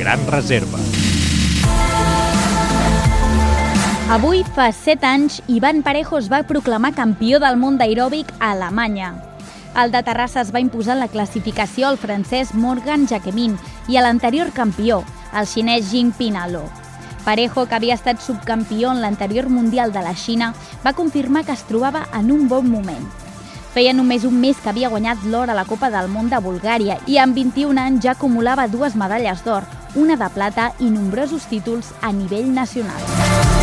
gran reserva. Avui fa 7 anys, Ivan Parejo es va proclamar campió del món d'aeròbic a Alemanya. El de Terrassa es va imposar la classificació al francès Morgan Jacquemin i a l'anterior campió, el xinès Jing Pinalo. Parejo, que havia estat subcampió en l'anterior Mundial de la Xina, va confirmar que es trobava en un bon moment. Feia només un mes que havia guanyat l'or a la Copa del Món de Bulgària i amb 21 anys ja acumulava dues medalles d'or, una de plata i nombrosos títols a nivell nacional.